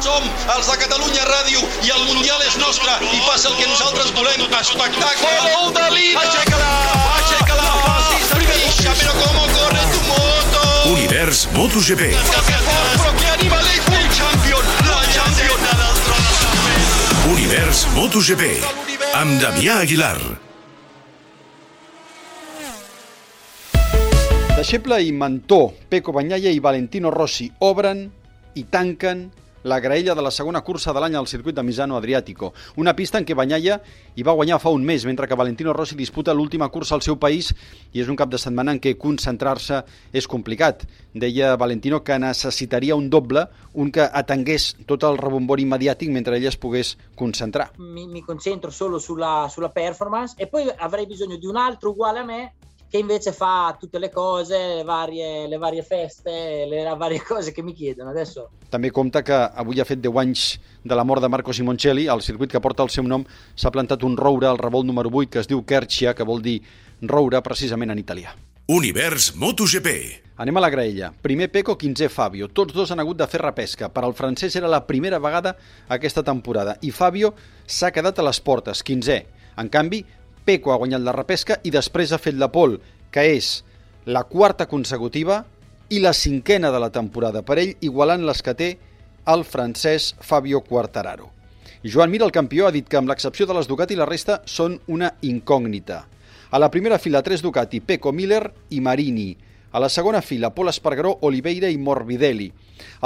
Som els de Catalunya Ràdio i el Mundial és nostre i passa el que nosaltres volem. Espectacle! Gol de Lina! Aixeca-la! Aixeca-la! Fixa, però com corre tu moto! Univers MotoGP. Però que animal és el champion! La champion! Univers MotoGP. Amb Damià Aguilar. Deixeble i mentor, Peco Banyalla i Valentino Rossi obren i tanquen la graella de la segona cursa de l'any al circuit de Misano Adriàtico. Una pista en què Banyalla hi va guanyar fa un mes, mentre que Valentino Rossi disputa l'última cursa al seu país i és un cap de setmana en què concentrar-se és complicat. Deia Valentino que necessitaria un doble, un que atengués tot el rebombori mediàtic mentre ell es pogués concentrar. mi, mi concentro solo sulla, sulla performance e poi avrei bisogno di un altro uguale a me che invece fa tutte le cose, le varie, le varie feste, le varie cose che mi chiedono. Adesso També compta que avui ha fet 10 anys de la mort de Marco Simoncelli, al circuit que porta el seu nom s'ha plantat un roure al revolt número 8 que es diu Kerchia, que vol dir roure precisament en italià. Univers MotoGP. Anem a la graella. Primer Peco, 15è Fabio. Tots dos han hagut de fer repesca. Per al francès era la primera vegada aquesta temporada. I Fabio s'ha quedat a les portes, 15è. En canvi, Peco ha guanyat la repesca i després ha fet la pole, que és la quarta consecutiva i la cinquena de la temporada per ell, igualant les que té el francès Fabio Quartararo. Joan Mir, el campió, ha dit que amb l'excepció de les Ducati la resta són una incògnita. A la primera fila, tres Ducati, Pecco Miller i Marini. A la segona fila, Pol Espargaró, Oliveira i Morbidelli.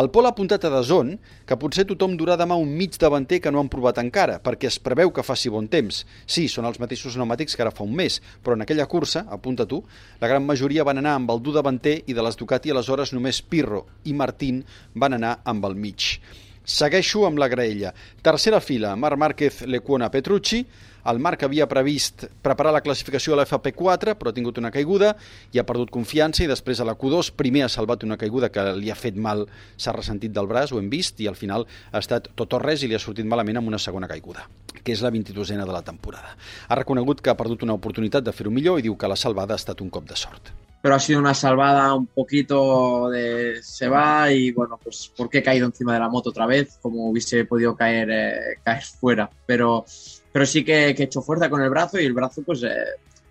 El Pol ha apuntat a Dazón que potser tothom durà demà un mig davanter que no han provat encara, perquè es preveu que faci bon temps. Sí, són els mateixos pneumàtics que ara fa un mes, però en aquella cursa, apunta tu, la gran majoria van anar amb el dur davanter i de les Ducati aleshores només Pirro i Martín van anar amb el mig. Segueixo amb la graella. Tercera fila, Marc Márquez, Lecuona, Petrucci. El Marc havia previst preparar la classificació a l'FP4, però ha tingut una caiguda i ha perdut confiança i després a la Q2 primer ha salvat una caiguda que li ha fet mal, s'ha ressentit del braç, ho hem vist, i al final ha estat tot o res i li ha sortit malament amb una segona caiguda, que és la 22a de la temporada. Ha reconegut que ha perdut una oportunitat de fer-ho millor i diu que la salvada ha estat un cop de sort. pero ha sido una salvada un poquito de se va y bueno, pues porque he caído encima de la moto otra vez, como hubiese podido caer, eh, caer fuera, pero, pero sí que, he hecho fuerza con el brazo y el brazo pues eh,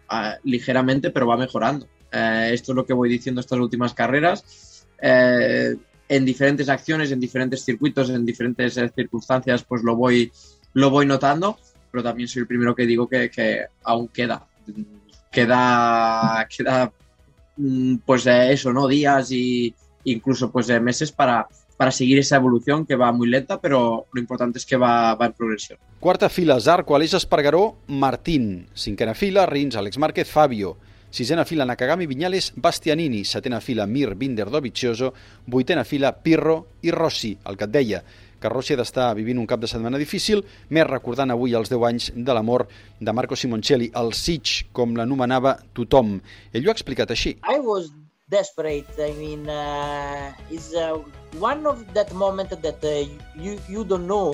ah, ligeramente, pero va mejorando. Eh, esto es lo que voy diciendo estas últimas carreras. Eh, en diferentes acciones, en diferentes circuitos, en diferentes circunstancias, pues lo voy, lo voy notando, pero también soy el primero que digo que, que aún queda. Queda, queda mm, pues eso, ¿no? Días y incluso pues meses para, para seguir esa evolución que va muy lenta, pero lo importante es que va, va en progresión. Quarta fila, Zarco, Aleix Espargaró, Martín. Cinquena fila, Rins, Àlex Márquez, Fabio. Sisena fila, Nakagami, Viñales, Bastianini. Setena fila, Mir, Binder, Dovizioso. Vuitena fila, Pirro i Rossi, el que et deia que Rossi ha d'estar vivint un cap de setmana difícil, més recordant avui els 10 anys de la mort de Marco Simoncelli, el Sitch, com l'anomenava tothom. Ell ho ha explicat així. I was desperate. I mean, uh, it's uh, one of that moment that uh, you you don't know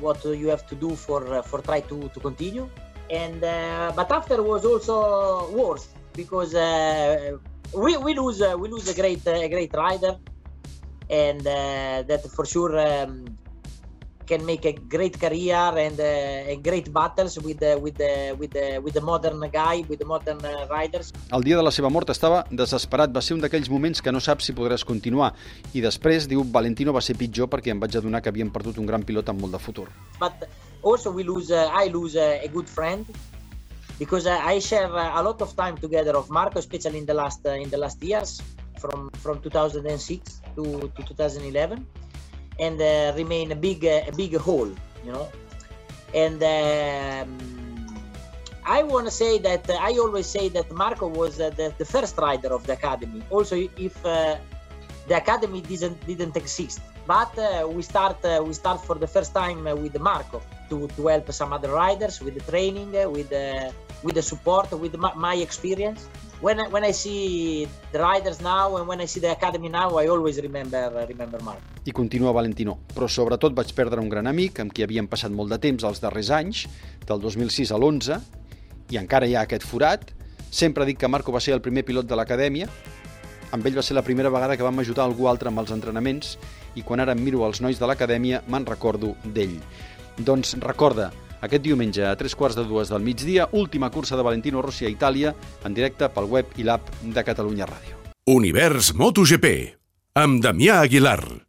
what you have to do for uh, for try to to continue. And uh, but after was also worse because uh, we we lose we lose a great a great rider, and that for sure. Um, can make a great career and uh, and great battles with the with the with the with the modern guy with the modern uh, riders El dia de la seva mort estava desesperat, va ser un d'aquells moments que no saps si podràs continuar. I després, diu, Valentino va ser pitjor perquè em vaig adonar que havien perdut un gran pilot amb molt de futur. but also we lose uh, i lose uh, a good friend because uh, i share uh, a lot of time together of marco especially in the last uh, in the last years from from 2006 to, to 2011 and uh, remain a big uh, a big hole you know and um, I want to say that uh, I always say that Marco was uh, the, the first rider of the academy. Also, if uh, the academy didn't didn't exist, but uh, we start we start for the first time with Marco to, to help some other riders with the training, with the with the support, with my, my experience. When I, when I see the riders now and when I see the academy now, I always remember remember Marco. I continua Valentino. Però sobretot vaig perdre un gran amic amb qui havíem passat molt de temps els darrers anys, del 2006 a l'11, i encara hi ha aquest forat. Sempre dic que Marco va ser el primer pilot de l'acadèmia, amb ell va ser la primera vegada que vam ajudar algú altre amb els entrenaments i quan ara miro els nois de l'acadèmia me'n recordo d'ell. Doncs recorda, aquest diumenge a tres quarts de dues del migdia, última cursa de Valentino Rossi a Itàlia, en directe pel web i l'app de Catalunya Ràdio. Univers MotoGP, amb Damià Aguilar.